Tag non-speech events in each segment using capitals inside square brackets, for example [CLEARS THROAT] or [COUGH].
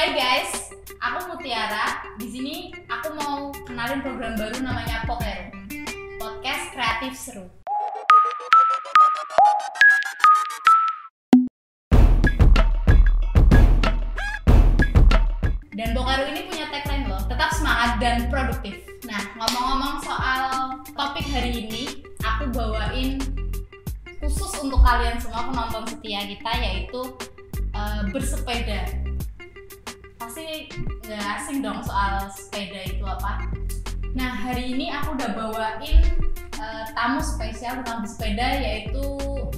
Hai guys, aku Mutiara. Di sini aku mau kenalin program baru namanya Pokeru. Podcast kreatif seru. Dan Pokeru ini punya tagline loh, tetap semangat dan produktif. Nah, ngomong-ngomong soal topik hari ini, aku bawain khusus untuk kalian semua penonton setia kita yaitu eh, bersepeda pasti nggak asing dong soal sepeda itu apa. Nah hari ini aku udah bawain uh, tamu spesial tentang bersepeda yaitu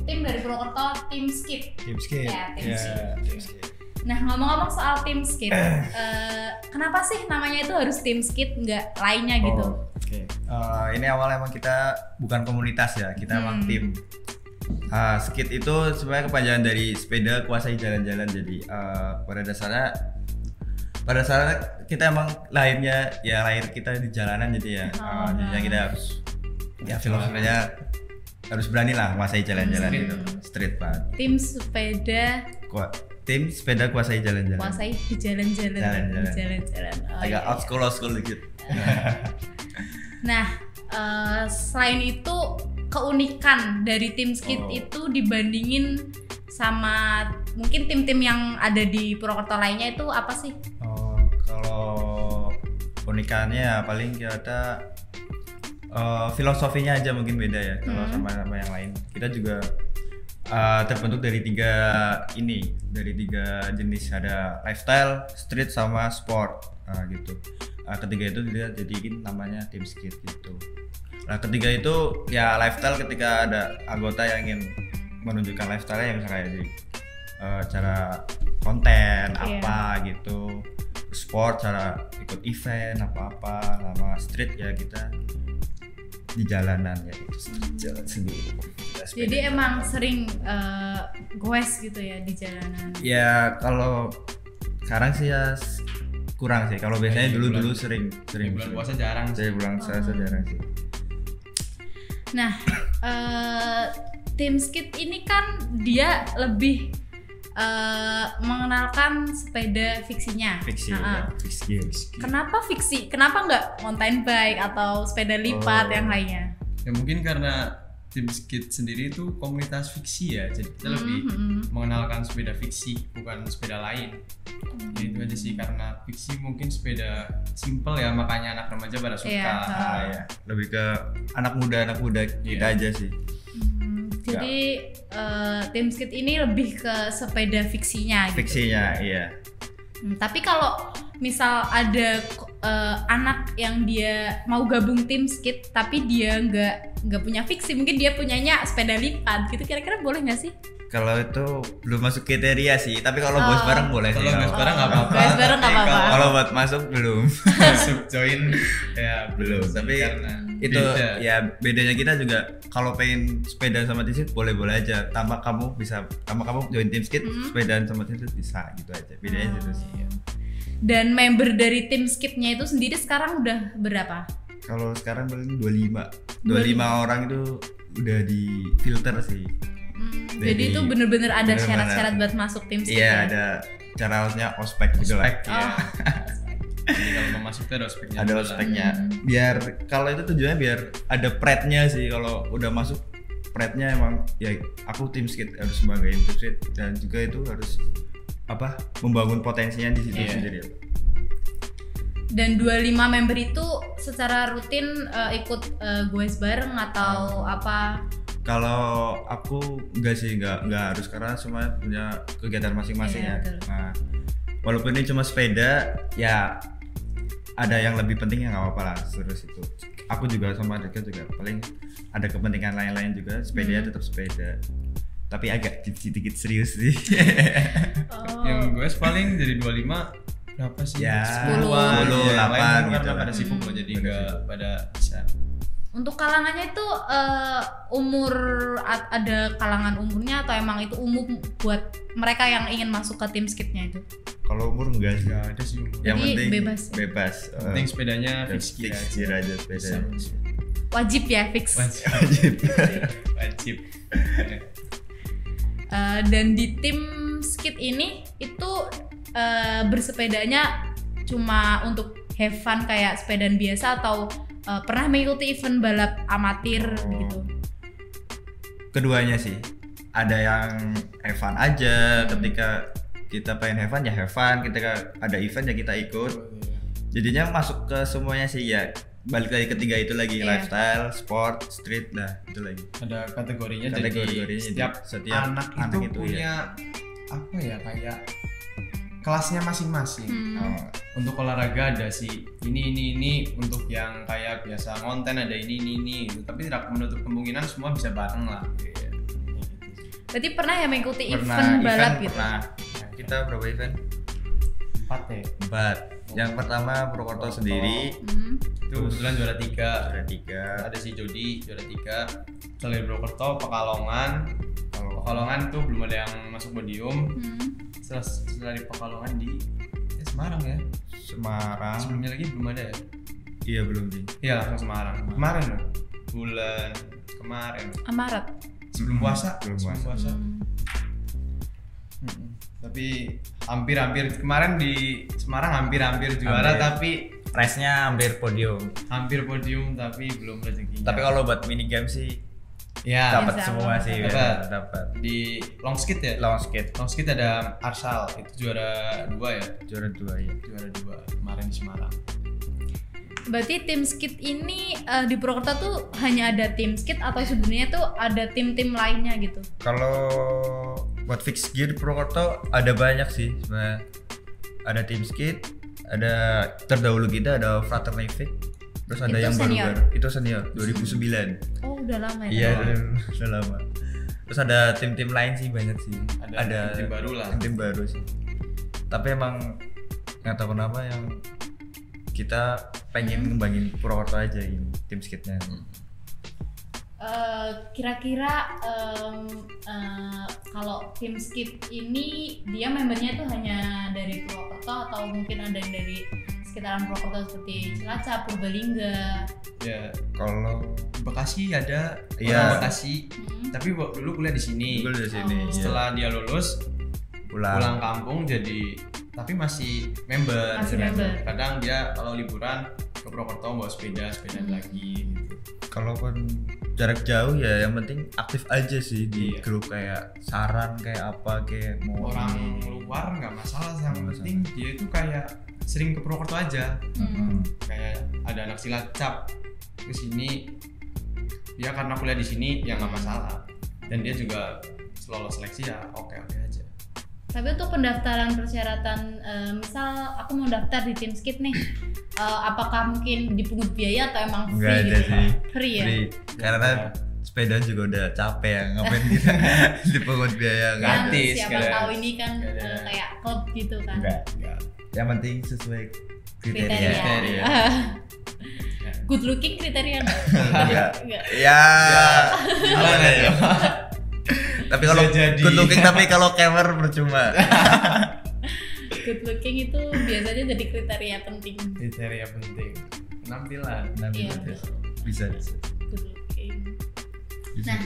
tim dari Purwokerto, tim Skip. Tim skip. Ya, tim tim skip. Nah ngomong-ngomong soal tim Skip, uh, [CLEARS THROAT] kenapa sih namanya itu harus tim Skip nggak lainnya gitu? Oh, Oke. Eh, ini awal emang kita bukan komunitas ya, kita emang Hmm. tim. Ah, skit itu sebenarnya kepanjangan dari sepeda kuasai jalan-jalan. Jadi eh, pada dasarnya pada dasarnya kita emang lahirnya ya lahir kita di jalanan jadi ya. Oh, eh, jadinya nah. kita harus ya filosofinya harus berani lah kuasai jalan-jalan Street. gitu. Street banget. Tim sepeda Kua- tim sepeda kuasai jalan-jalan. kuasai di jalan-jalan, Jalan-jalan. Oh, Agak iya, iya. school old school dikit. [LAUGHS] Nah, eh, selain itu keunikan dari tim skit Oh. itu dibandingin sama mungkin tim-tim yang ada di Purwokerto lainnya itu apa sih? Oh, unikannya ya paling kita eh, filosofinya aja mungkin beda ya kalau Hmm. sama sama yang lain. Kita juga eh, terbentuk dari tiga ini, dari tiga jenis ada lifestyle, street sama sport Nah, gitu. Nah, ketiga itu dia jadiin namanya tim skit gitu. Nah ketiga itu ya lifestyle ketika ada anggota yang ingin menunjukkan lifestyle yang misalnya kayak di eh, cara konten Iya. apa gitu sport cara ikut event apa-apa sama street ya kita di jalanan ya itu jalan sendiri Jadi jalan. emang sering eh, goes gitu ya di jalanan. ya kalau sekarang sih ya kurang sih kalau biasanya Di dulu dulu sering sering Di bulan puasa jarang sih. saya bulan saya Oh. jarang sih Nah, eh, tim skit ini kan dia lebih eh, mengenalkan sepeda fiksinya. fiksi Ha-ha. ya, fiksi Kenapa fiksi? Kenapa nggak mountain bike atau sepeda lipat Oh. yang lainnya? Ya mungkin karena tim skit sendiri itu komunitas fiksi ya. Jadi kita lebih Mhm. mengenalkan sepeda fiksi bukan sepeda lain. Jadi itu aja sih karena fiksi mungkin sepeda simple ya makanya anak remaja pada suka. Iya, ha. Ah, ya. lebih ke anak muda anak muda kita Iya. aja sih Jadi eh, tim skit ini lebih ke sepeda fiksinya gitu. fiksinya iya Hmm, tapi kalau misal ada eh, anak yang dia mau gabung tim skit tapi dia nggak nggak punya fiksi, mungkin dia punyanya sepeda lipat gitu. Kira-kira boleh nggak sih? Kalau itu belum masuk kriteria sih tapi kalau Oh. bos bareng boleh sih Kalau bos bareng nggak apa-apa. bos bareng nggak Tapi apa-apa. kalau buat masuk belum [LAUGHS] Masuk join ya Belum, tapi karena itu beda. ya bedanya kita juga kalau pengen sepeda sama tim skit boleh boleh aja tanpa kamu bisa tanpa kamu join tim skit Mhm. sepedaan sama tim skit bisa gitu aja bedanya Oh. gitu sih ya. Dan member dari tim skitnya itu sendiri sekarang udah berapa? kalau sekarang paling 25 25 orang itu udah di filter sih Hmm, Jadi, jadi itu bener-bener ada syarat-syarat buat masuk tim iya ya? ada cara harusnya ospek gitu lah Ospek, ya. Oh. Jadi kalau mau masuk tuh ada ospeknya. ada ospeknya Hmm. biar kalau itu tujuannya biar ada prednya sih kalau udah masuk prednya emang ya aku tim skit harus sebagain tim skit dan juga itu harus apa membangun potensinya di situ Iya. sendiri Dan 25 member itu secara rutin eh, ikut eh, goes bareng atau apa? Kalau aku enggak sih enggak enggak harus karena semua punya kegiatan masing-masing Iya, ya betul. nah walaupun ini cuma sepeda ya ada yang lebih penting ya nggak apa-apa lah terus itu aku juga sama Deka juga paling ada kepentingan lain-lain juga sepeda Hmm. tetap sepeda tapi agak sedikit serius sih Oh. Yang gue paling dari 25 berapa sih? Ya, 10, 10-an, 10, ya. 8 Lain gitu kan pada sibuk loh Hmm. jadi Pada nggak sibuk. pada bisa. Untuk kalangannya itu eh, umur ada kalangan umurnya atau emang itu umum buat mereka yang ingin masuk ke tim skitnya itu? kalau umur enggak sih Nggak ada sih umur. yang Jadi penting bebas. bebas Yang penting sepedanya fix gear fix aja. gear aja sepeda. Wajib ya fix. Wajib. Wajib. [LAUGHS] Wajib. [LAUGHS] Eh, dan di tim skit ini itu eh, bersepedanya cuma untuk have fun kayak sepedaan biasa atau eh, pernah mengikuti event balap amatir Oh. gitu? keduanya sih ada yang have fun aja ketika kita pengen have fun ya have fun ketika ada event ya kita ikut jadinya masuk ke semuanya sih ya balik lagi ketiga itu lagi Iya. lifestyle sport street lah itu lagi ada kategorinya, Kategorinya jadi jadi setiap, setiap anak, anak itu, itu, punya apa ya kayak kelasnya masing-masing. Hmm. Oh, untuk olahraga ada sih ini ini ini untuk yang kayak biasa konten ada ini ini ini gitu. tapi tidak menutup kemungkinan semua bisa bareng lah Iya. Berarti pernah ya mengikuti pernah event balap gitu? pernah. Kita berapa event? Empat ya? Empat. Yang pertama Purwokerto sendiri. Hmm. itu kebetulan juara tiga. Ada tiga. Ada si Jody juara tiga. Selain Brokerto Pekalongan Pekalongan tuh belum ada yang masuk podium Hmm. setelah, setelah di Pekalongan di ya Semarang ya Semarang sebelumnya lagi belum ada ya iya belum sih iya langsung Semarang kemarin loh bulan kemarin Amarat. sebelum Hmm, puasa sebelum sebelum puasa. puasa Hmm. Mm-mm. tapi hampir-hampir kemarin di Semarang hampir-hampir juara Hampir. tapi race-nya hampir podium hampir podium tapi belum rezeki tapi kalau buat mini game sih ya. Dapat Bisa, semua sih dapat. ya, dapat di long skate ya? Long skate long skate ada Arsal itu juara dua ya? Juara dua ya juara dua kemarin di Semarang. Berarti tim skit ini eh, di Purwokerto tuh hanya ada tim skit atau sebenarnya tuh ada tim-tim lainnya gitu? kalau buat fix gear di Purwokerto ada banyak sih sebenarnya. Ada tim skate ada terdahulu kita ada Fraternity terus ada Itu yang baru senior? baru itu senior 2009 Oh udah lama ya? iya Oh. udah, udah lama terus ada tim-tim lain sih banyak sih Ada tim baru lah. tim baru sih tapi emang nggak tahu kenapa yang kita pengen ngembangin Purwokerto aja ini tim skate-nya Eh, kira-kira em, eh, kalau tim skit ini dia membernya tuh hanya dari Purwokerto atau mungkin ada yang dari sekitaran Purwokerto seperti Cilacap, Purbalingga. ya kalau Bekasi ada Iya. orang Bekasi Hmm. tapi dulu kuliah di sini gue dari sini Oh. iya. setelah dia lulus pulang, pulang kampung jadi tapi masih member Masih member. kadang dia kalau liburan ke Purwokerto bawa sepeda sepeda Hmm. lagi gitu kalaupun jarak jauh ya yang penting aktif aja sih di Iya. grup kayak saran kayak apa kayak mau orang ini. luar nggak masalah yang penting dia itu kayak sering ke Purwokerto aja Hmm. kayak ada anak Cilacap ke sini dia karena kuliah di sini ya nggak masalah dan dia juga lolos seleksi ya oke oke aja Tapi untuk pendaftaran persyaratan, eh, misal aku mau daftar di tim skit nih, eh, apakah mungkin dipungut biaya atau emang free Nggak ada gitu? sih. Free ya? Free. karena sepeda juga udah capek ya ngapain kita [LAUGHS] dipungut biaya Gratis, siapa tahu ini kan eh, kayak klub gitu kan? Nggak. Nggak. Yang penting sesuai kriteria, Kriteria. Kriteria. [LAUGHS] Good looking kriteria. Nggak. [LAUGHS] ya gimana ya [LAUGHS] tapi kalau good looking tapi kalau cover percuma Good looking itu biasanya jadi kriteria penting. kriteria penting penampilan Nah, Iya. bisa. bisa Good looking. Bisa. Nah,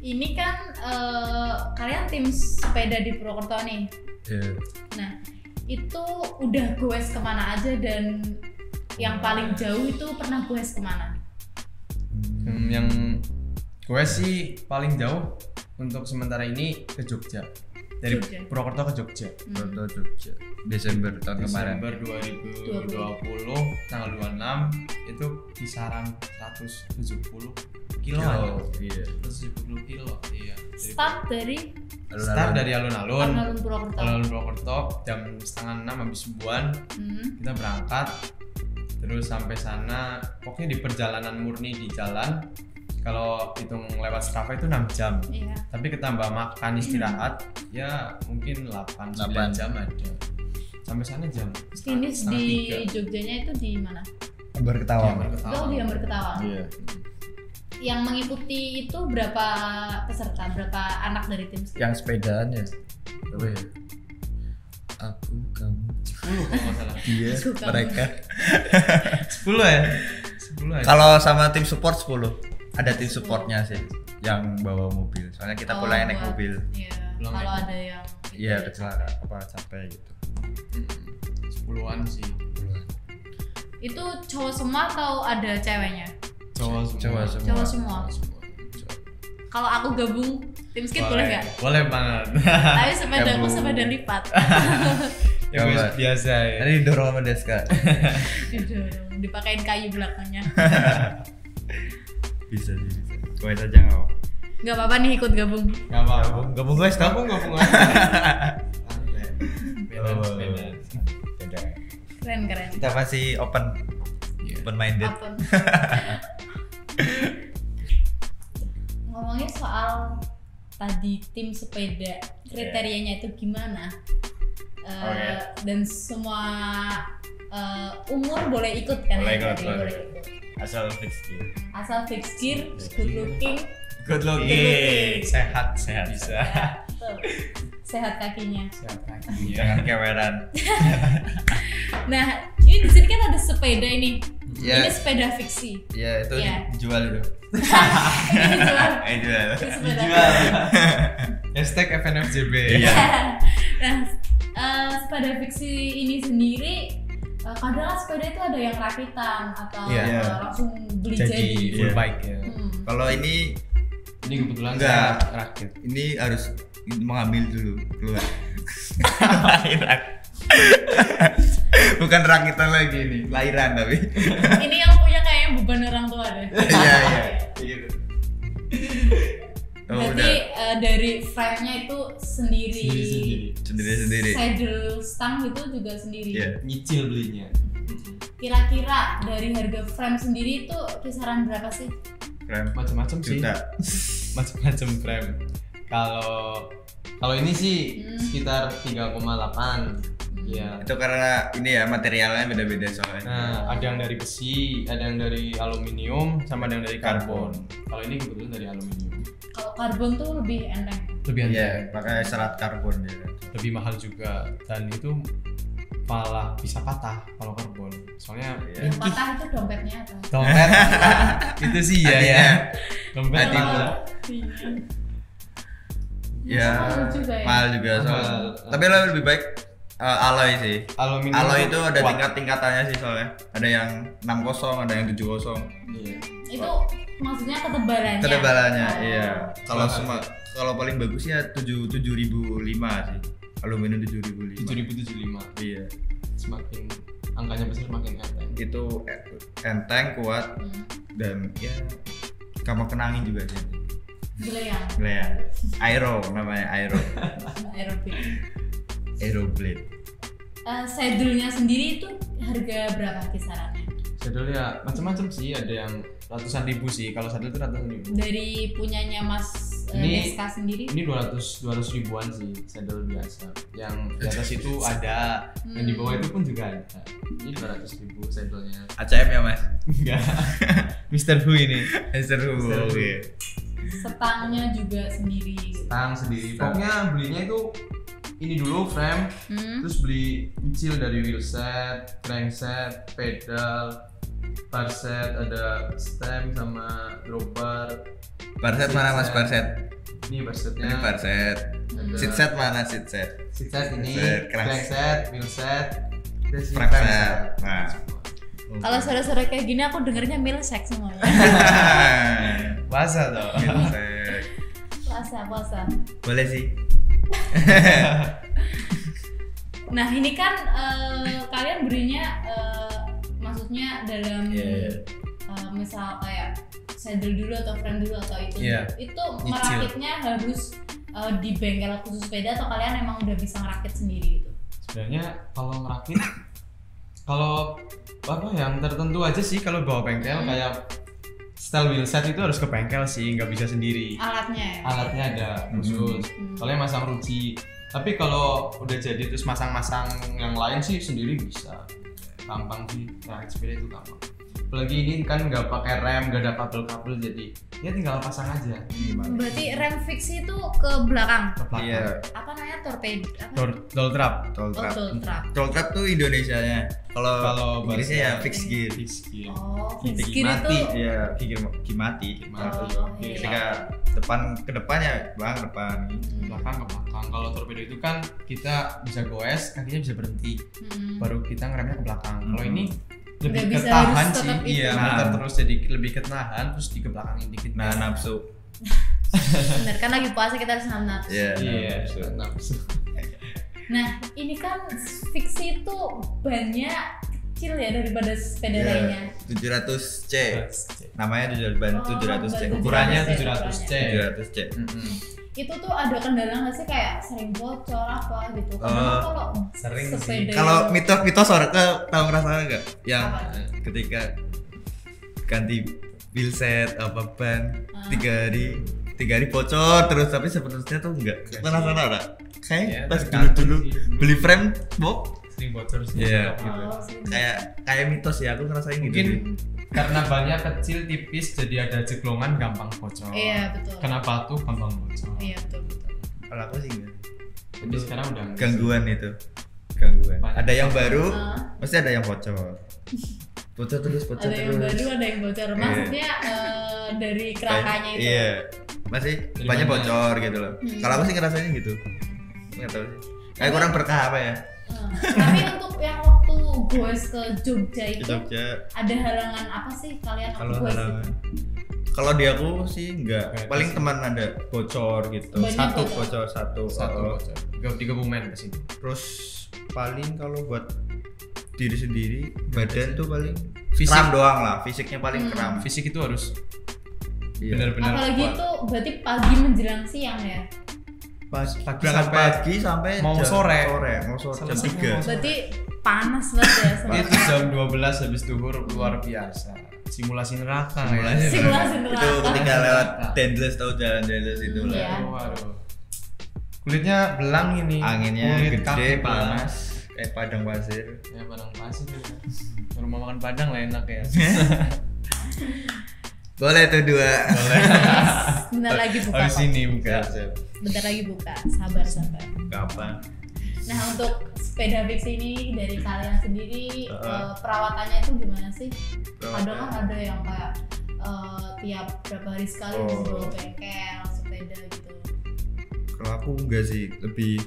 ini kan eh, kalian tim sepeda di Purwokerto nih. Iya. Nah, itu udah goes ke mana aja dan yang paling jauh itu pernah goes ke mana? Hmm, yang gue sih paling jauh untuk sementara ini ke Jogja dari Jogja. Purwokerto ke Jogja Hmm. Foto Jogja Desember tahun kemarin Desember 2020 tanggal 26 itu kisaran 170 kilo iya 170 kilo iya dari, Start dari start dari alun-alun alun-alun Purwokerto. alun-alun Purwokerto jam setengah enam habis subuhan Hmm. kita berangkat terus sampai sana pokoknya di perjalanan murni di jalan kalau hitung lewat Strava itu 6 jam. Iya. tapi ketambah makan istirahat ya mungkin 8 9 Delapan. jam ada sampai sana jam Finish setengah di tiga. Jogjanya itu di mana? berketawa. Yang berketawa. Oh, di Amber Ketawa. iya. Yang mengikuti itu berapa peserta? Berapa anak dari tim? Yang sepedaan ya? Apa ya? Aku kamu. 10 kalau nggak salah. Dia mereka. 10 ya? 10 ya kalau sama tim support 10 ada tim supportnya sih yang bawa mobil soalnya kita Oh, pulang naik buat- mobil Iya. Pulang Kalau naik ada yang iya kecelakaan apa capek gitu sepuluhan sih Itu cowok semua atau ada ceweknya? cowok semua Cowok semua. Cowok semua. Semua. Kalau aku gabung tim skate boleh nggak? boleh banget [LAUGHS] Tapi sepeda aku sepeda lipat. [LAUGHS] ya biasa ya Tadi dorong sama Deska. Didorong, Dipakein kayu belakangnya. [LAUGHS] bisa sih, bisa. Gue saja nggak mau. Nggak apa-apa nih ikut gabung. nggak apa Gabung, gabung guys, gabung gabung aja [LAUGHS] Oh. Keren keren. Kita masih open, Iya. open minded. [LAUGHS] Apa? Ngomongin soal tadi tim sepeda, kriterianya itu gimana? Eh. Dan semua eh, umur boleh ikut kan? Boleh ikut, boleh. ikut. Asal fix gitu. Asal fix gear, good looking, good looking sehat sehat bisa tuh, sehat kakinya. sehat kakinya Jangan keweran. [LAUGHS] Nah, ini di sini kan ada sepeda ini. Iya. Ini sepeda fiksi. Ya itu Iya. dijual itu. [LAUGHS] ini jual. Eh [LAUGHS] jual. Ini. Jual. hashtag FNFJB Iya. nah, eh, sepeda fiksi ini sendiri eh, kadang sepeda itu ada yang rakitan atau Iya. eh, Iya. langsung beli jadi. jadi full Iya. bike ya Hmm. Kalau ini ini kebetulan Enggak. saya rakit ini harus mengambil dulu keluar. [LAUGHS] Bukan rakitan lagi nih, lahiran tapi. ini yang punya kayaknya beban orang tua deh. Iya iya. [LAUGHS] Oh, Berarti udah eh, dari frame-nya itu sendiri. sendiri sendiri sendiri sendiri. Saddle stang itu juga sendiri. Iya. nyicil belinya Kira-kira dari harga frame sendiri itu kisaran berapa sih? Rem macam-macam sih [LAUGHS] macam-macam frame kalau kalau ini sih Hmm. sekitar 3,8 ya Itu karena ini ya materialnya beda-beda soalnya. nah ada yang dari besi ada yang dari aluminium sama ada yang dari karbon kalau ini kebetulan dari aluminium Kalau karbon tuh lebih enteng. lebih Iya, pakai serat karbon dia. lebih mahal juga dan itu malah bisa patah kalau karbon soalnya Iya. Yang patah itu dompetnya atau? dompet [LAUGHS] itu sih ya ya dompet Hadiah. mahal. Ya, Mahal juga ya. mahal juga soalnya. Mahal. Tapi lo lebih baik eh, alloy sih. aluminium Alloy itu ada tingkat-tingkatannya sih soalnya. Ada yang 60, ada yang 70. Iya. Itu maksudnya ketebalannya. Ketebalannya, Oh. iya. Kalau semua kalau paling bagus ya 7 7005 sih. Aluminium 7005. 7075 Iya. semakin angkanya besar semakin enteng Itu e- enteng, kuat Hmm. dan ya kamu kenangin juga sih. Gila ya, Gila ya. Aero namanya Aero. [LAUGHS] aerobik. Aeroblade. Eh, saddle-nya sendiri itu harga berapa kisarannya? saddle ya macam-macam sih ada yang ratusan ribu sih kalau saddle itu ratusan ribu Dari punyanya Mas eh, Ini- Deska sendiri? ini 200 200 ribuan sih saddle biasa yang di atas itu [LAUGHS] ada yang di bawah itu pun juga ada ini 200 ribu saddlenya ACM ya mas? enggak [LAUGHS] Mister Hu ini Seru. Seru. Oke. Setangnya juga sendiri. tang sendiri pokoknya belinya itu ini dulu frame Hmm. terus beli nyicil dari wheel set, crankset, pedal, bar set, ada stem sama dropper. Barset mana mas Barset? Ini bar setnya. Ini Barset. Ada Seat set mana seat set? seat set ini, Set, crank- crankset, wheel set, terus set. Nah. Kalau sore-sore kayak gini aku dengernya milsek semuanya. [LAUGHS] [LAUGHS] Puasa toh. Milset. puasa, puasa. Boleh sih. [LAUGHS] Nah ini kan eh, kalian berinya eh, maksudnya dalam Iya, iya. eh, misal kayak saddle dulu atau frame dulu atau itu Iya. itu merakitnya harus eh, di bengkel khusus sepeda atau kalian emang udah bisa ngerakit sendiri gitu Sebenarnya kalau ngerakit kalau apa yang tertentu aja sih kalau bawa bengkel Hmm. kayak style wheel set itu harus ke bengkel sih, nggak bisa sendiri. alatnya ya Alatnya ada khusus. Hmm. Soalnya masang ruci. Tapi kalau udah jadi terus masang-masang yang lain sih sendiri bisa. Gampang sih, rakit sepeda itu gampang. Apalagi ini kan nggak pakai rem, nggak ada kabel-kabel jadi ya tinggal pasang aja. Gimana? berarti rem fix itu ke belakang Ke belakang. Iya. apa namanya torpedo apa? Dol, dol trap. Tol Oh, trap. Dol Trap. Tol trap tuh Indonesianya. Kalau Kalau Inggrisnya ya fix gear. Fix gear. Oh, fixed gear mati. itu Iya, gigi gigi mati. Mati. Oh, iya. Ketika depan ke depannya, bang depan. Hmm. belakang ke belakang kalau torpedo itu kan kita bisa goes kakinya bisa berhenti Hmm. baru kita ngeremnya ke belakang kalau Hmm. ini lebih Nggak bisa, ketahan harus sih iya Nah. muter terus jadi lebih ketahan terus di kebelakangin dikit Nah, nafsu. Bener kan lagi puasa kita harus nahan nafsu. Iya, iya nafsu. nafsu Nah, ini kan fiksi itu bannya kecil ya daripada sepeda Iya, lainnya. 700C. Namanya 700 ban Oh, 700C. ban ukurannya 700C. 700C 700C. Mm-mm. Itu tuh ada kendala nggak sih kayak sering bocor apa gitu? Karena Eh, kalau sering sih. sepeda Kalau yang- mitos mitos orang ke tahu ngerasain nggak? Yang Apa? ketika ganti wheelset apa ban Ah. tiga hari tiga hari bocor terus tapi sebenarnya tuh enggak sana enggak kayak Ya, pas dulu dulu beli frame bok sering bocor sih Iya. gitu. Oh, sering. kayak kayak mitos ya aku ngerasain gitu mungkin. Karena bannya kecil tipis jadi ada jeglongan gampang bocor. Iya, betul. kenapa tuh gampang bocor. Iya, betul betul. kalau aku sih enggak. Tapi sekarang udah gangguan itu. Gangguan. Banyak. ada yang baru Ah. pasti ada yang bocor. [LAUGHS] Bocor terus bocor ada yang terus. baru ada yang bocor. Iya. maksudnya eh, dari kerangkanya itu? Iya. Masih Dari banyak banyak. bocor gitu loh. Hmm. kalau aku sih ngerasainnya gitu. Nggak tahu sih. Kayak kurang berkah apa ya? Eh, tapi untuk yang waktu goes ke Jogja ke itu Jogja ada halangan apa sih kalian kalau waktu halangan itu? kalau di aku sih enggak paling teman ada bocor gitu Banyak satu bocor. bocor satu satu Oh. bocor tiga tiga bumen ke situ terus paling kalau buat diri sendiri badan tuh paling Fisik. kram doang lah fisiknya paling Hmm. kram fisik itu harus Iya. benar-benar apalagi kuat. itu berarti pagi menjelang siang ya pas Pagi berangkat sampai- pagi sampai mau jam sore. sore mau sore jam tiga mau berarti panas banget ya itu jam 12 habis duhur luar biasa. Simulasi neraka Simulasi. ya Simulasi itu neraka. ketika lewat Dendles tahu jalan Dendles itu lah. Iya. waduh. Kulitnya belang ini. Anginnya Kulit gede panas. kayak padang pasir. Ya padang pasir ya. rumah makan padang lah enak ya. [LAUGHS] Boleh tuh dua. Yes, bentar lagi buka habis ini buka. Bentar lagi buka. Sabar sabar. Kapan nah untuk sepeda fiksi ini dari kalian sendiri eh, perawatannya itu gimana sih Perawatan. ada kan ada yang kayak eh, tiap berapa hari sekali Oh. bawa bengkel sepeda gitu kalau aku enggak sih lebih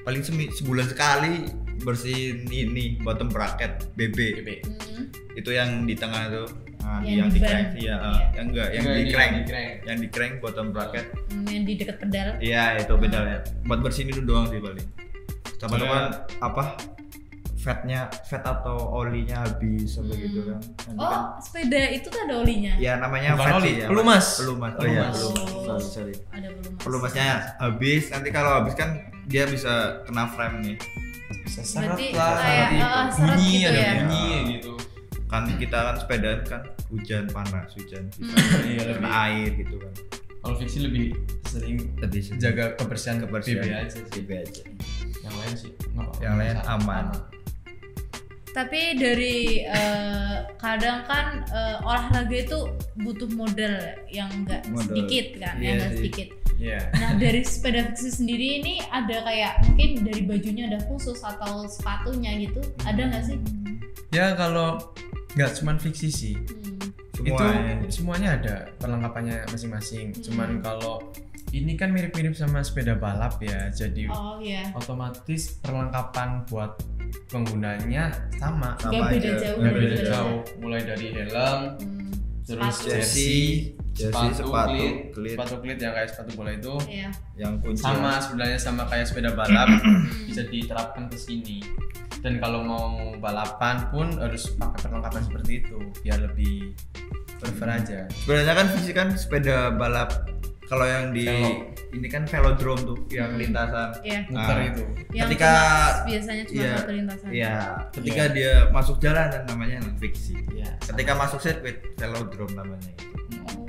paling semi, sebulan sekali bersihin ini bottom bracket BB Hmm. itu yang di tengah tuh nah, Yang yang, di crank iya ah. Iya. yang enggak yang Enggak, di ini crank yang di crank. yang di crank bottom bracket Hmm, yang di dekat pedal iya itu pedalnya buat bersihin itu doang sih paling sama Soalnya- teman apa fatnya fat atau olinya habis apa Hmm. gitu kan Nanti oh kan sepeda itu tuh ada olinya ya namanya Bukan fat oli, ya pelumas. pelumas oh iya Pelumas. pelumas sorry, sorry. ada belum Mas? pelumasnya habis nanti kalau habis kan dia bisa kena frame nih bisa seret Berarti lah kayak, nanti seret bunyi gitu ada ya? bunyi Iya. gitu kan kita kan sepedaan kan hujan panas hujan bisa Hmm. Iya, kena lebih- air gitu kan kalau fiksi lebih sering lebih sih. jaga kebersihan kebersihan BB aja sih BB aja yang lain sih nggak yang lain aman tapi dari eh, kadang kan eh, olahraga itu butuh modal yang enggak sedikit kan Iya yang enggak sih. sedikit Iya. nah dari sepeda fiksi sendiri ini ada kayak mungkin dari bajunya ada khusus atau sepatunya gitu ada nggak sih ya kalau nggak cuman fiksi sih Hmm. itu Semuanya. semuanya ada perlengkapannya masing-masing Hmm. cuman kalau ini kan mirip-mirip sama sepeda balap ya jadi oh iya. otomatis perlengkapan buat penggunanya sama. Sama beda aja. jauh dari beda sepeda. jauh. mulai dari helm Hmm, terus jersey jersey sepatu, sepatu klit, klit. sepatu klit yang kayak sepatu bola itu. Iya. yang kunci. Sama sebenarnya sama kayak sepeda balap [CLEARS THROAT] bisa diterapkan ke sini. Dan kalau mau balapan pun harus pakai perlengkapan seperti itu biar lebih prefer aja. Sebenarnya kan fisik kan sepeda balap kalau yang di Velog. ini kan velodrome tuh yang Hmm. lintasan Iya. muter Ah. itu Yang Ketika- biasanya cuma iya, satu lintasan. Iya, ketika dia masuk jalan dan namanya fiksi. ya Ketika masuk sirkuit velodrome namanya. Oh.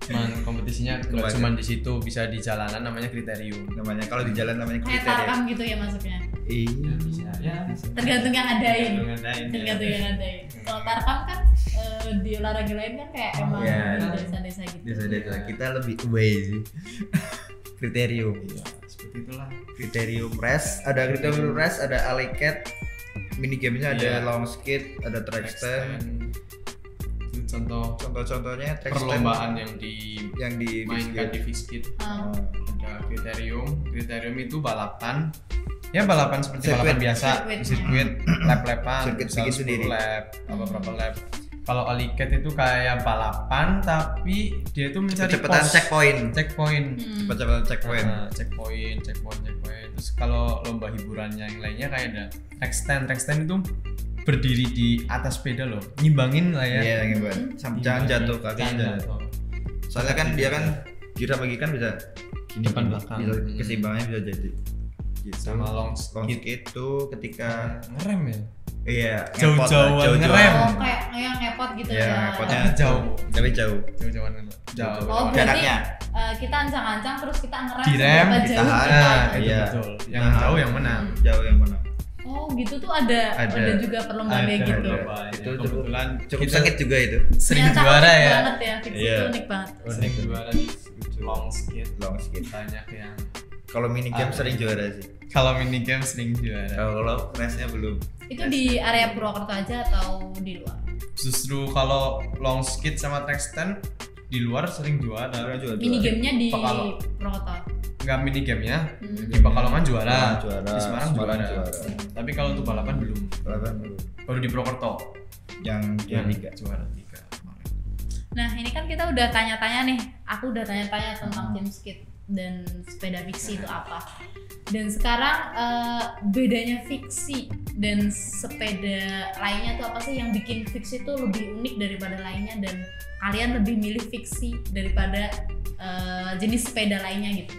cuman [LAUGHS] kompetisinya nggak cuma di situ bisa di jalanan namanya kriterium Namanya kalau di jalan namanya Kayak kriteria. tarkam gitu ya masuknya. Iya, bisa ya Tergantung yang adain. Ngadain, ya. Tergantung yang adain. Kalau tarkam kan eh, di olahraga lain kan kayak Oh, emang iya. di desa-desa gitu. Desa-desa kita lebih away sih. [LAUGHS] Kriterium. Iya, seperti itulah Criterium Race, ada Criterium Race, ada Alley Cat, mini gamenya ada Iya. long skate, ada track stand. contoh Contoh-contohnya perlombaan yang di yang di mainkan di Fiskit Hmm. ada kriterium kriterium itu balapan ya balapan seperti Sirkuit. balapan biasa Sirkuit. sirkuit lap-lapan Sirkuit misal bikin 10 sendiri. lap apa Hmm. berapa lap kalau Alicat itu kayak balapan tapi dia itu mencari Kecepatan pos checkpoint. checkpoint Hmm. Cepat-cepat checkpoint. Nah, checkpoint, checkpoint, checkpoint. Terus kalau lomba hiburannya yang lainnya kayak ada track stand, track stand itu berdiri di atas sepeda loh, nyimbangin lah ya. Iya, ngimbang. Sampai jangan jatuh jangan. jatuh. Soalnya kan dia kan kira bagi kan bisa gini Depan belakang. Bisa Hmm. keseimbangannya bisa jadi. Gitu. Sama long skate. skate itu ketika ngerem ya. iya Jauh-jauhan jauh-jauhan. ngerem. Oh, kayak yang ngepot gitu Iya, ya. ngepotnya Tapi jauh. Tapi jauh. Jauh-jauhan jauh. Oh, berarti Jaraknya. eh, kita ancang-ancang terus kita ngerem Direm, kita jauh kita. Nah, itu Iya. betul. Yang Nah. jauh yang menang. Jauh yang mana? Oh, gitu tuh ada Ada. ada, juga perlombaan kayak Ada gitu. perlombaan. Itu kebetulan Cukup kita sakit juga itu. sering Ternyata juara unik ya. banget ya, fix Iya. itu unik banget. Sering juara di long skate. Long skate. Banyak yang Kalau mini game Ah. sering juara sih. kalau mini game sering juara. Kalau race-nya belum. Itu di area Purwokerto aja atau di luar? Justru kalau long skate sama track stand di luar sering juara. Juara juga. Mini gamenya di. Purwokerto. Nggak mini gamenya Hmm. di Pekalongan juara. Juara. Di Semarang, Semarang juara. juara. Tapi kalau untuk balapan belum. Balapan belum. Baru di Purwokerto Yang yang tiga. juara tiga. Nah, ini kan kita udah tanya-tanya nih. Aku udah tanya-tanya Hmm. tentang game skate dan sepeda fiksi itu apa. Dan sekarang eh, bedanya fiksi dan sepeda lainnya tuh apa sih yang bikin fiksi itu lebih unik daripada lainnya dan kalian lebih milih fiksi daripada eh, jenis sepeda lainnya gitu.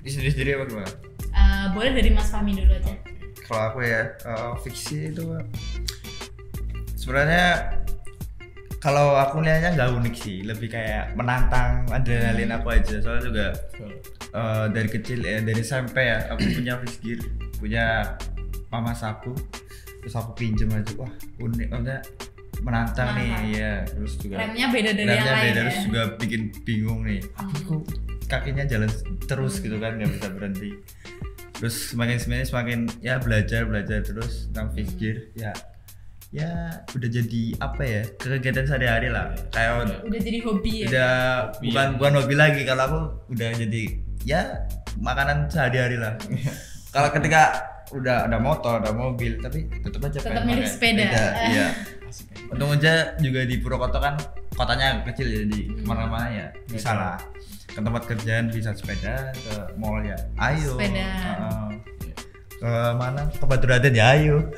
Di sendiri apa gimana? Eh, boleh dari Mas Fahmi dulu aja. Kalau aku ya eh, fiksi itu sebenarnya kalau aku lihatnya nggak unik sih, lebih kayak menantang adrenalin aku aja. Soalnya juga eh, dari kecil ya dari SMP ya aku punya fish gear, punya mama saku, terus aku pinjem aja. Wah unik, maksudnya menantang nih Menantang. ya. Terus juga Remnya beda dari yang remnya lain beda ya. terus juga bikin bingung nih apa Hmm. kakinya jalan terus gitu kan nggak bisa berhenti terus semakin semakin semakin ya belajar belajar terus tentang Hmm. fish gear ya ya udah jadi apa ya kegiatan sehari-hari lah kayak Udah jadi hobi ya. udah Hobi bukan ya. bukan hobi lagi kalau aku udah jadi ya makanan sehari-hari lah kalau ketika udah ada motor ada mobil tapi tetap aja Tetap milih sepeda. iya Asik [LAUGHS] aja. Untung aja juga di Purwokerto kan kotanya kecil ya, jadi Hmm. ke mana-mana ya bisa jauh. lah ke tempat kerjaan bisa sepeda ke mall ya ayo Sepeda. Heeh. Ke mana ke Batu Raden ya ayo. [LAUGHS]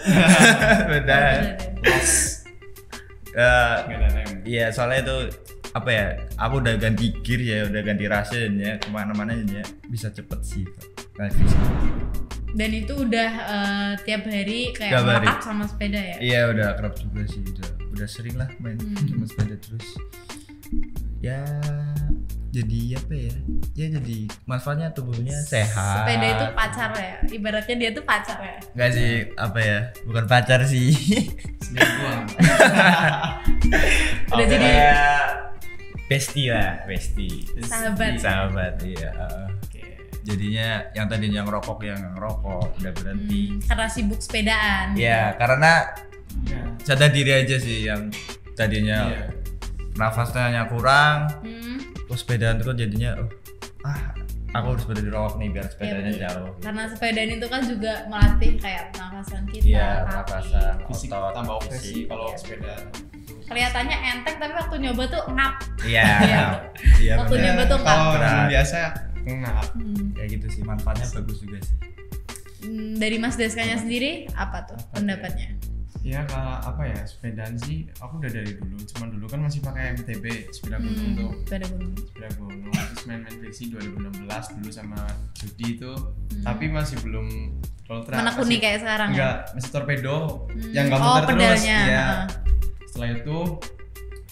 Eh, Nggak ada rem. iya soalnya itu apa ya aku udah ganti gear ya udah ganti rasa dan ya ke mana-mana ya bisa cepet sih Nah, bisa. Dan itu udah eh, tiap hari kayak melekat sama sepeda ya. iya udah kerap juga sih udah udah sering lah main Hmm. sama sepeda terus ya jadi apa ya ya jadi manfaatnya tubuhnya sehat Sepeda itu pacar ya. Ibaratnya dia tuh pacar ya. Enggak sih apa ya bukan pacar sih Selingkuhan. Udah Apa jadi- ya? bestie lah bestie Sahabat. sahabat iya Oke. jadinya yang tadinya ngerokok yang ngerokok udah berhenti Hmm, karena sibuk sepedaan. ya karena Ya. sadar diri aja sih yang tadinya Iya. nafasnya kurang Hmm, terus sepedaan terus jadinya oh, ah aku harus berhenti rokok nih biar sepedanya bener. jauh karena sepedaan itu kan juga melatih kayak pernafasan kita, iya pernapasan Fisik otot tambah sih kalau Iya. sepeda. Kelihatannya enteng tapi waktu nyoba tuh ngap. iya [LAUGHS] Iya. iya Waktu bener. nyoba tuh ngap. Kalau orang biasa enggak. Hmm. kayak gitu sih manfaatnya bagus juga sih Hmm, Dari Mas Deskanya sendiri apa tuh Apa tuh? pendapatnya? Ya kalau apa ya sepedaan sih aku udah dari dulu. Cuman dulu kan masih pakai MTB sepeda gunung Hmm, tuh. sepeda gunung. Sepeda gunung terus main-main fiksi 2016 dulu sama Judi itu. Hmm. Tapi masih belum ultra. Menekuni masih- kayak sekarang ya. Enggak, masih torpedo Hmm. yang nggak oh, muter terus. pedalnya. Iya. heeh. Setelah itu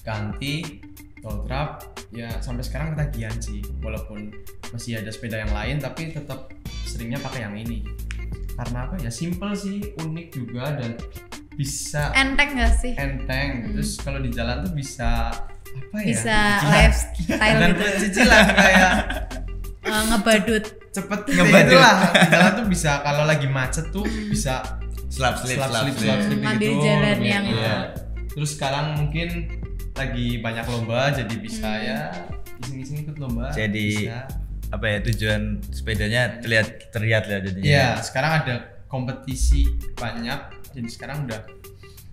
ganti tall trap ya sampai sekarang ketagihan sih walaupun masih ada sepeda yang lain tapi tetap seringnya pakai yang ini karena apa ya simple sih unik juga dan bisa Enteng gak sih? enteng Hmm. terus kalau di jalan tuh bisa apa ya Bisa lifestyle dan gitu. cicilan kayak [LAUGHS] Eh, ngebadut cepet Ngebadut. itu lah di jalan tuh bisa kalau lagi macet tuh bisa Slap slip slap slap slip slip. slap slip ngambil gitu jalan lebih- yang- iya. terus sekarang mungkin lagi banyak lomba jadi bisa Hmm. ya iseng-iseng ikut lomba Jadi- bisa. Apa ya tujuan sepedanya terlihat terlihat ya jadinya. Iya, sekarang ada kompetisi banyak. Jadi sekarang udah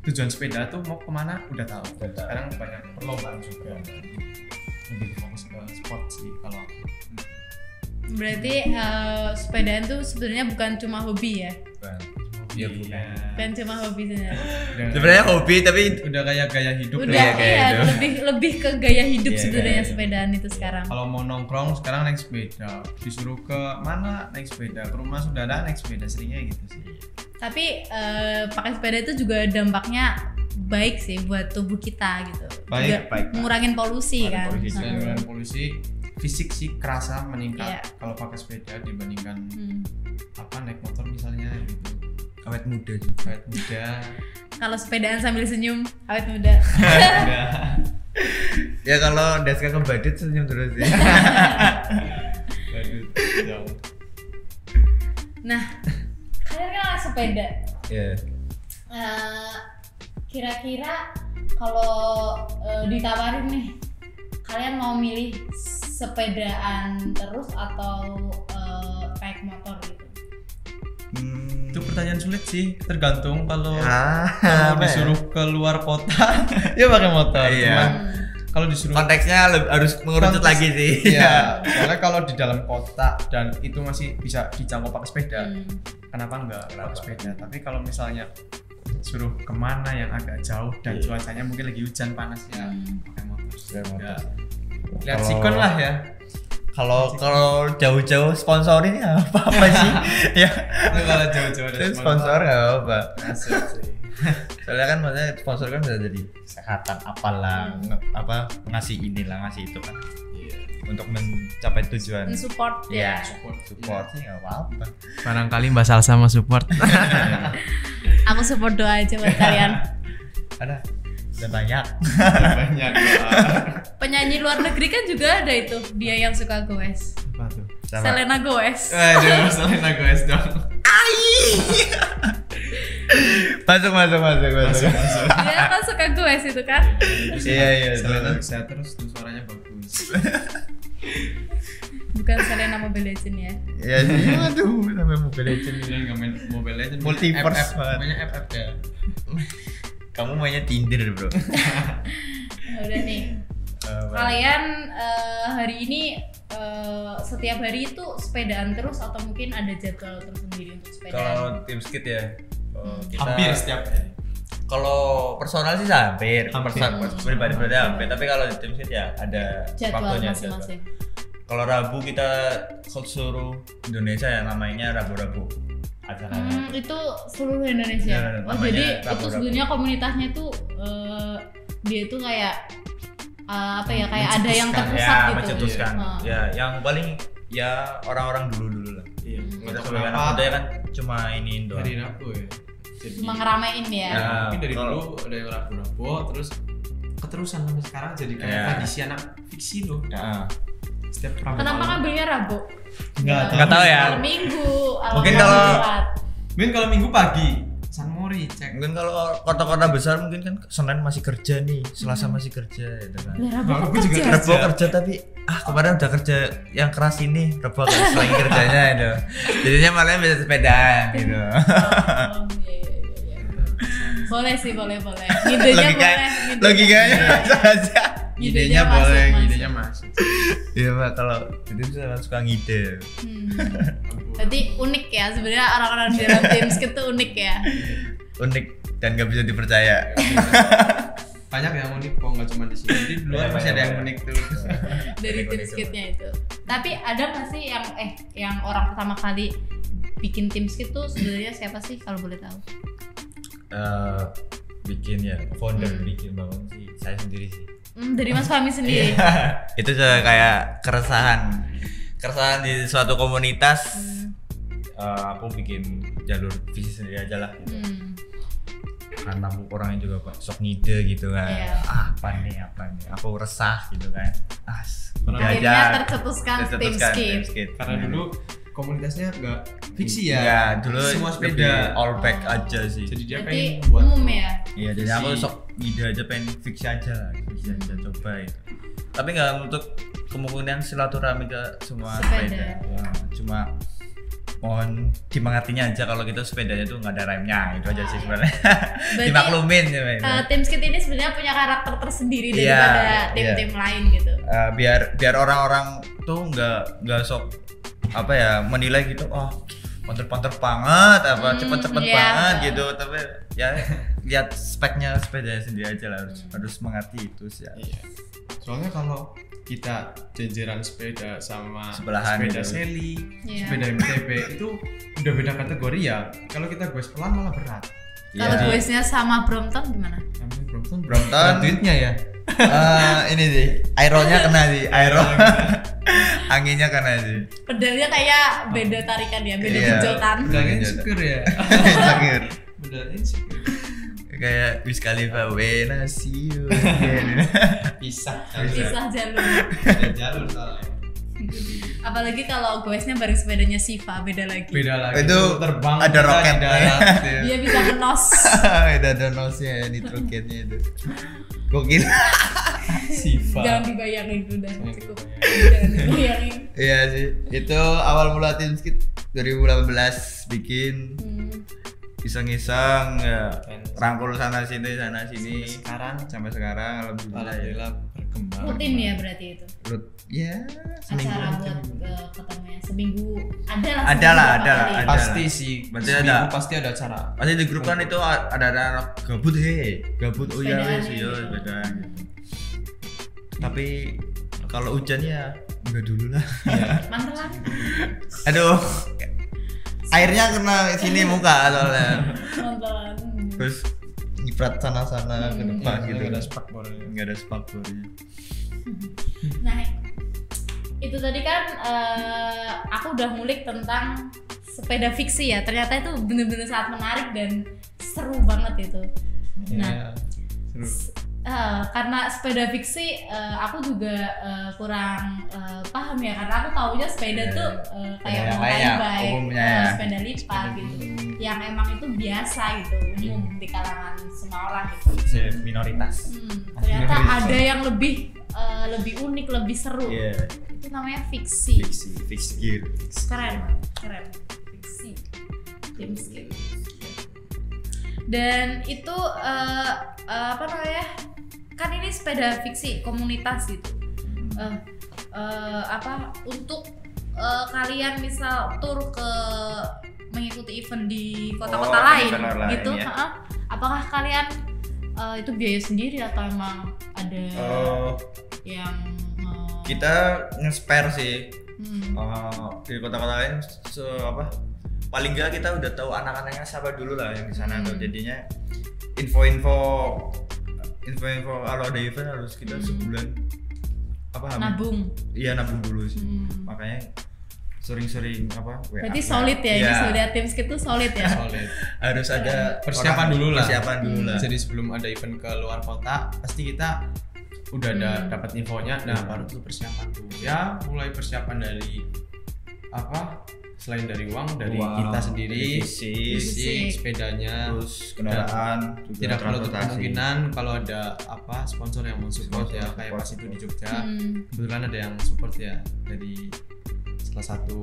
tujuan sepeda tuh mau ke mana udah tahu. Udah tahu. Sekarang banyak perlombaan juga. Lebih fokus ke sport sih kalau aku. Berarti eh, sepedaan tuh sebenarnya bukan cuma hobi ya? Bukan. Iya, bukan. Bukan cuma hobi sebenarnya. Sebenarnya hobi tapi udah kayak gaya hidup Udah ya, kayak iya, gitu. lebih lebih ke gaya hidup Iya, sebenarnya hidup. sepedaan itu sekarang. Kalau mau nongkrong sekarang naik sepeda. Disuruh ke mana naik sepeda. Ke rumah saudara naik sepeda seringnya gitu sih. Tapi eh, pakai sepeda itu juga dampaknya baik sih buat tubuh kita gitu. Baik, Juga baik. ngurangin polusi Ngurangin kan. polusi, dengan polusi fisik sih kerasa meningkat Iya. kalau pakai sepeda dibandingkan Hmm. apa naik motor misalnya gitu. Awet muda juga. Awet muda. Kalau sepedaan sambil senyum, awet muda. [LAUGHS] [LAUGHS] Ya kalau Deska ke badut senyum terus ya. Jauh. Nah, kalian kan sepeda. Iya. Eh, kira-kira kalau eh, ditawarin nih, kalian mau milih sepedaan terus atau eh, naik motor gitu? Hmm. Pertanyaan sulit sih, tergantung kalau Ah, kalau ya? disuruh keluar kota [LAUGHS] ya pakai motor. Iya. Cuman kalau disuruh konteksnya harus mengerucut Konteks- lagi sih. Iya, [LAUGHS] soalnya kalau di dalam kota dan itu masih bisa dijangkau pakai sepeda, Hmm. kenapa enggak Kenapa? pakai sepeda? Tapi kalau misalnya suruh ke mana yang agak jauh dan Iya. cuacanya mungkin lagi hujan panas ya, Hmm. pakai motor. Pakai motor. Ya. Lihat sikon lah ya. Kalau kalau jauh-jauh sponsorin ya apa apa sih? [LAUGHS] ya. Itu kalau jauh-jauh ada sponsor nggak apa. Sih. [LAUGHS] Soalnya kan maksudnya sponsor kan bisa jadi kesehatan apalah nge- apa ngasih inilah ngasih itu kan Iya. untuk mencapai tujuan. Support Iya, ya. Support. support sih nggak apa-apa. Barangkali Mbak Salsa mau support. [LAUGHS] Aku support doa aja buat kalian. Ada udah banyak. Banyak. [LAUGHS] Penyanyi luar negeri kan juga ada itu, dia yang suka goes. Apa tuh? Sama. Selena Gomez. Aduh, Selena Gomez dong. masuk masuk masuk masuk. masuk. Dia kan suka goes itu kan. Iya iya. Selena terus. bisa terus tuh suaranya bagus. [LAUGHS] Bukan Selena Mobile Legend ya. Iya sih. Aduh, sampai Mobile Legends. Dia nggak main Mobile Legends. Multiverse. Mainnya FF ya. Kamu mainnya Tinder, Bro. [LAUGHS] Udah nih. Kalian eh, hari ini eh, setiap hari itu sepedaan terus atau mungkin ada jadwal tersendiri untuk sepedaan? Kalau tim skit ya. kalau Hmm. kita- Hampir setiap hari. Kalau personal sih hampir, Hampir. Persa- pribadi pribadi hampir. Tapi kalau di tim skit ya ada jadwal waktunya. masing-masing. Kalau Rabu kita seluruh Indonesia ya namanya Rabu-Rabu acaranya. Hmm, itu seluruh Indonesia. Ya, oh jadi itu sebenarnya komunitasnya itu eh, dia itu kayak eh, apa ya kayak ada yang terpusat ya, gitu. mencetuskan. Iya. Ya, yang paling ya orang-orang dulu-dulu lah. Iya. Hmm. Kita sebagai anak muda ya kan cuma ini doang. Hari Rabu ya. Jadi Cuma ngeramein ya. Ya. mungkin dari kalau- dulu ada yang Rabu-Rabu terus keterusan sampai sekarang jadi kayak Ya. tradisi anak fiksi loh. Ya. Setiap Rabu. Kenapa ngambilnya Rabu? Nggak Nggak tahu ya. Minggu. Mungkin kalau-. Mungkin kalau Minggu pagi San Mori cek. Mungkin kalau kota-kota besar mungkin kan Senin masih kerja nih, Selasa Hmm. masih kerja gitu kan. Lah, Rabu Rabu kok juga kerja? Rebo kerja tapi ah kemarin udah kerja yang keras ini, Rebo agak [LAUGHS] selain kerjanya itu. Jadinya malah bisa sepedaan gitu. Oh, iya, iya, iya. Boleh sih, boleh, boleh. Idenya Logika, boleh. idenya. logikanya. Idenya boleh, [LAUGHS] idenya masuk. Iya pak kalau itu saya suka ngide. Hmm. Berarti unik ya sebenarnya orang-orang di dalam tim skit tuh unik ya. Unik dan gak bisa dipercaya. Banyak yang unik kok nggak cuma di sini. Jadi di luar Banyak, masih ada yang unik tuh. dari tim skitnya itu. Tapi ada nggak sih yang eh yang orang pertama kali bikin tim skit tuh sebenarnya siapa sih kalau boleh tahu? Eh, bikin ya founder Hmm. bikin bangun sih saya sendiri sih. Hmm, dari Mas Fahmi sendiri. Iya. [LAUGHS] itu juga kayak keresahan keresahan di suatu komunitas Hmm. eh, aku bikin jalur visi sendiri aja lah gitu. Hmm. karena aku orangnya juga pak sok ngide gitu kan Iya. ah apa nih apa nih aku resah gitu kan ah Akhirnya aja. tercetuskan Tercetuskan tim skit. Karena dulu komunitasnya nggak fiksi ya Enggak, dulu semua sepeda all back aja sih. jadi dia pengen buat umum ya. Iya, jadi aku sok ide aja pengen fiksi aja lah, fiksi aja coba itu. Tapi nggak untuk kemungkinan silaturahmi ke semua Sepeda. sepeda. Ya, cuma mohon dimengatinya aja kalau gitu sepedanya tuh nggak ada remnya itu aja sih sebenarnya. [LAUGHS] Berarti Dimaklumin ya. Eh, tim skit ini sebenarnya punya karakter tersendiri Iya, daripada iya. tim-tim lain gitu. Eh, biar biar orang-orang tuh nggak nggak sok apa ya menilai gitu oh ponter-ponter banget apa Hmm, cepet-cepet iya. banget gitu tapi ya lihat speknya sepedanya sendiri aja lah harus Hmm. harus mengerti itu sih ya. Iya. Soalnya kalau kita jajaran sepeda sama Sebelahan sepeda gitu. Sally, Iya. sepeda MTB itu udah beda kategori ya. Kalau kita gue pelan malah berat. Kalau Iya. voice-nya sama Brompton gimana? Brompton. Brompton. Duitnya ya. Eh, ini sih aeronya kena sih aero [LAUGHS] anginnya kena sih Pedalnya kayak beda tarikan ya, beda Iya. genjotan. Bilangnya Iya. insecure ya. [LAUGHS] Sakit. Beneran insecure. kayak Wiz Khalifa when I see you Pisah. Pisah jalur. Beda jalur soalnya. Apalagi kalau goesnya bareng sepedanya Siva, beda lagi. Beda lagi. Itu terbang ada roketnya. darat. [LAUGHS] Dia bisa ngenos. [LAUGHS] ada ada nosnya ya nitrogennya itu gokil [LAUGHS] Siva. Jangan dibayangin udah Jangan cukup. Jangan dibayangin. iya sih itu awal mula tim skit 2018 bikin Hmm. iseng-iseng ya rangkul sana sini sana sini sekarang sampai sekarang alhamdulillah ya alhamdulillah berkembang. Rutin ya berarti itu. Rut, ya seminggu Acara buat uh, ketemunya seminggu ada lah. Ada lah, seminggu ada lah, ada. Pasti sih. Seminggu ada. Pasti ada acara. Pasti di grup kan itu ada ada anak gabut he gabut oh ya Sepedaan wes ya, yo gitu. sepedaan gitu. Tapi kalau hujan ya enggak dulu lah. Mantelan. [LAUGHS] Aduh. Airnya kena sini muka soalnya. Mantelan. Terus nyiprat sana-sana ke Hmm. depan Iya, gitu. nggak ada spakbornya. Enggak ada spakbornya. [LAUGHS] Nah, itu tadi kan eh, aku udah ngulik tentang sepeda fiksi ya. Ternyata itu bener-bener sangat menarik dan seru banget itu. Nah, Iya. Seru. Eh, karena sepeda fiksi eh, aku juga eh, kurang eh, paham ya karena aku taunya sepeda Iya. tuh eh, kayak yang mountain bike, umumnya ya. sepeda lipat Sepeda gitu, yang emang itu biasa gitu, umum di kalangan semua orang gitu. minoritas. Hmm, ternyata Minoritas. ada yang lebih eh, lebih unik, lebih seru. Iya. Itu namanya fiksi. Fiksi, fix gear. Keren, keren. Fiksi. James Gill. Dan itu eh, eh, apa namanya? Kan ini sepeda fiksi komunitas gitu. Eh, eh, apa untuk eh, kalian misal tur ke mengikuti event di kota-kota Oh, lain lain, gitu, ya. apakah kalian eh, itu biaya sendiri atau emang ada Oh, yang eh, kita nge-spare sih hmm, uh, di kota-kota lain so, apa paling enggak kita udah tahu anak-anaknya siapa dulu lah yang di sana Hmm. tuh jadinya info-info info-info kalau ada event harus kita Hmm. sebulan apa nabung iya nabung dulu sih Hmm. makanya sering-sering apa WA Berarti solid ya, ini Iya, sudah tim tuh solid ya. Solid. harus ada Persiapan orang- dulu lah. persiapan dulu Hmm. lah Jadi sebelum ada event ke luar kota, pasti kita udah ada Hmm. dapat infonya. Nah, Hmm. baru tuh persiapan tuh. Ya, mulai persiapan dari apa? Selain dari uang, dari Uang, kita sendiri, fisik, fisik, sepedanya. terus kendaraan juga Tidak menutup kemungkinan kalau ada apa sponsor yang mensupport Sponsor, ya kayak support, pas itu di support. Jogja. Hmm, Kebetulan ada yang support ya dari salah satu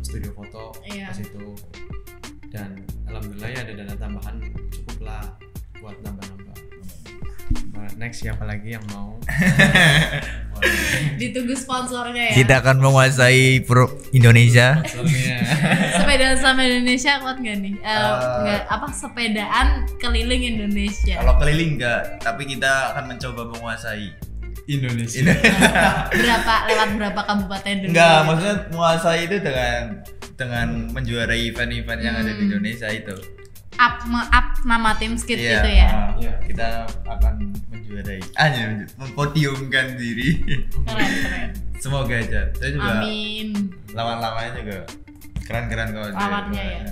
studio foto Iya. pas itu dan alhamdulillah ya ada dana tambahan cukup lah buat nambah-nambah next siapa lagi yang mau [LAUGHS] ditunggu sponsornya ya. kita akan menguasai pro Indonesia. [LAUGHS] Sepeda sama Indonesia kuat nggak nih? Eh, nggak apa sepedaan keliling Indonesia. kalau keliling enggak tapi kita akan mencoba menguasai Indonesia [LAUGHS] berapa lewat berapa kabupaten dulu? Enggak, maksudnya menguasai itu dengan dengan menjuarai event-event yang ada di Hmm. Indonesia itu. Up me- up nama tim skit Iya, gitu ya. ah, Iya. Kita akan menjuarai, hanya menju- mempodiumkan diri. Keren keren. Semoga aja. Saya juga Amin. lawan-lawannya juga keren-keren kok. Lawannya ya.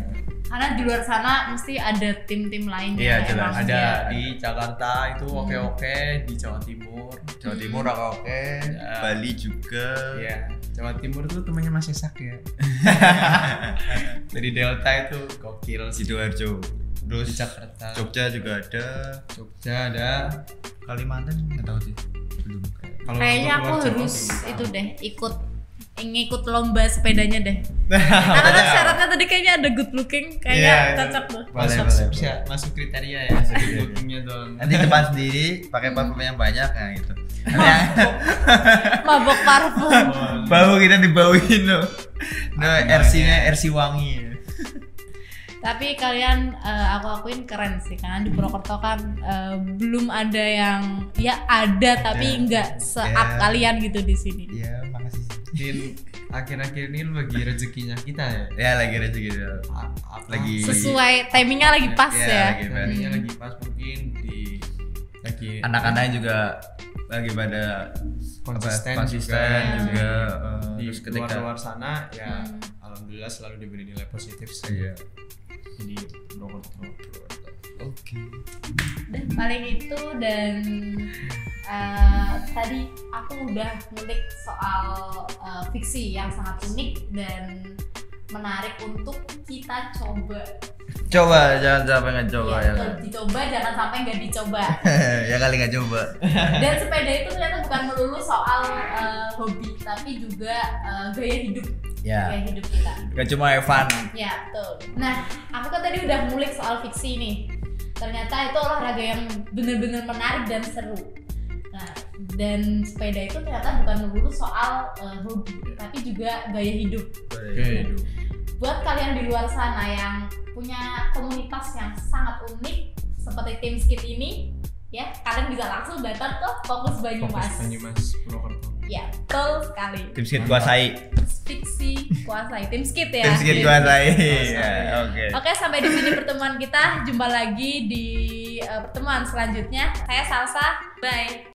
Karena di luar sana mesti ada tim-tim lain Iya, yang jelas. ada di Jakarta itu Hmm. oke-oke di Jawa Timur Jawa Timur oke, Ya. Bali juga. ya Jawa Timur tuh temannya Mas Esak ya. [LAUGHS] Dari Delta itu gokil. Sidoarjo terus Di Jakarta. Jogja juga ada Jogja ada. Kalimantan nggak tahu sih belum Kalau Kayaknya aku Jawa harus belum itu deh ikut ngikut lomba sepedanya deh. [LAUGHS] Karena kan syaratnya tadi kayaknya ada good looking, kayaknya Iya, iya. cocok tuh. Boleh, Masuk, boleh, bisa boleh. masuk kriteria ya. Masuk kriteria. Bookingnya dong. nanti depan sendiri pakai parfum yang banyak nah gitu Mabok parfum. bau kita dibauin loh Aku RC nya. RC wangi Tapi kalian eh, aku akuin keren sih karena di Purwokerto kan eh, belum ada yang ya ada tapi Ada. nggak se-up Ya. kalian gitu di sini. iya makasih Mungkin akhir-akhir ini lu bagi rezekinya kita ya. ya lagi rezeki gitu A- apa? Lagi- Sesuai timingnya lagi pas ya. lagi pas. Timingnya lagi pas mungkin di lagi anak-anak juga lagi pada konsisten, apa, konsisten juga, juga, eh, di terus ketika luar-luar sana ya Hmm. alhamdulillah selalu diberi nilai positif sih. Iya. Jadi Purwokerto oke. Dan paling itu dan eh, tadi aku udah ngulik soal eh, fiksi yang sangat unik dan menarik untuk kita coba. coba jangan sampai nggak coba ya, ya dicoba jangan sampai nggak dicoba. [LAUGHS] ya kali nggak coba [LAUGHS] Dan sepeda itu ternyata bukan melulu soal eh, hobi, tapi juga eh, gaya hidup, ya gaya hidup kita. nggak cuma Evan Ya, betul. Nah, aku kan tadi udah ngulik soal fiksi nih. Ternyata itu olahraga yang bener-bener menarik dan seru. Nah, dan sepeda itu ternyata bukan melulu soal eh, hobi, tapi juga gaya hidup. oke hidup Buat kalian di luar sana yang punya komunitas yang sangat unik seperti tim skit ini, ya kalian bisa langsung datang ke Fokus Banyumas. fokus Banyumas Purwokerto Ya, betul sekali. tim skit kuasai Fiksi kuasai tim skit ya. tim skit Iya. kuasai Kuasai. Ya, oke Oke, sampai di sini pertemuan kita. Jumpa lagi di eh, pertemuan selanjutnya. Saya Salsa. Bye.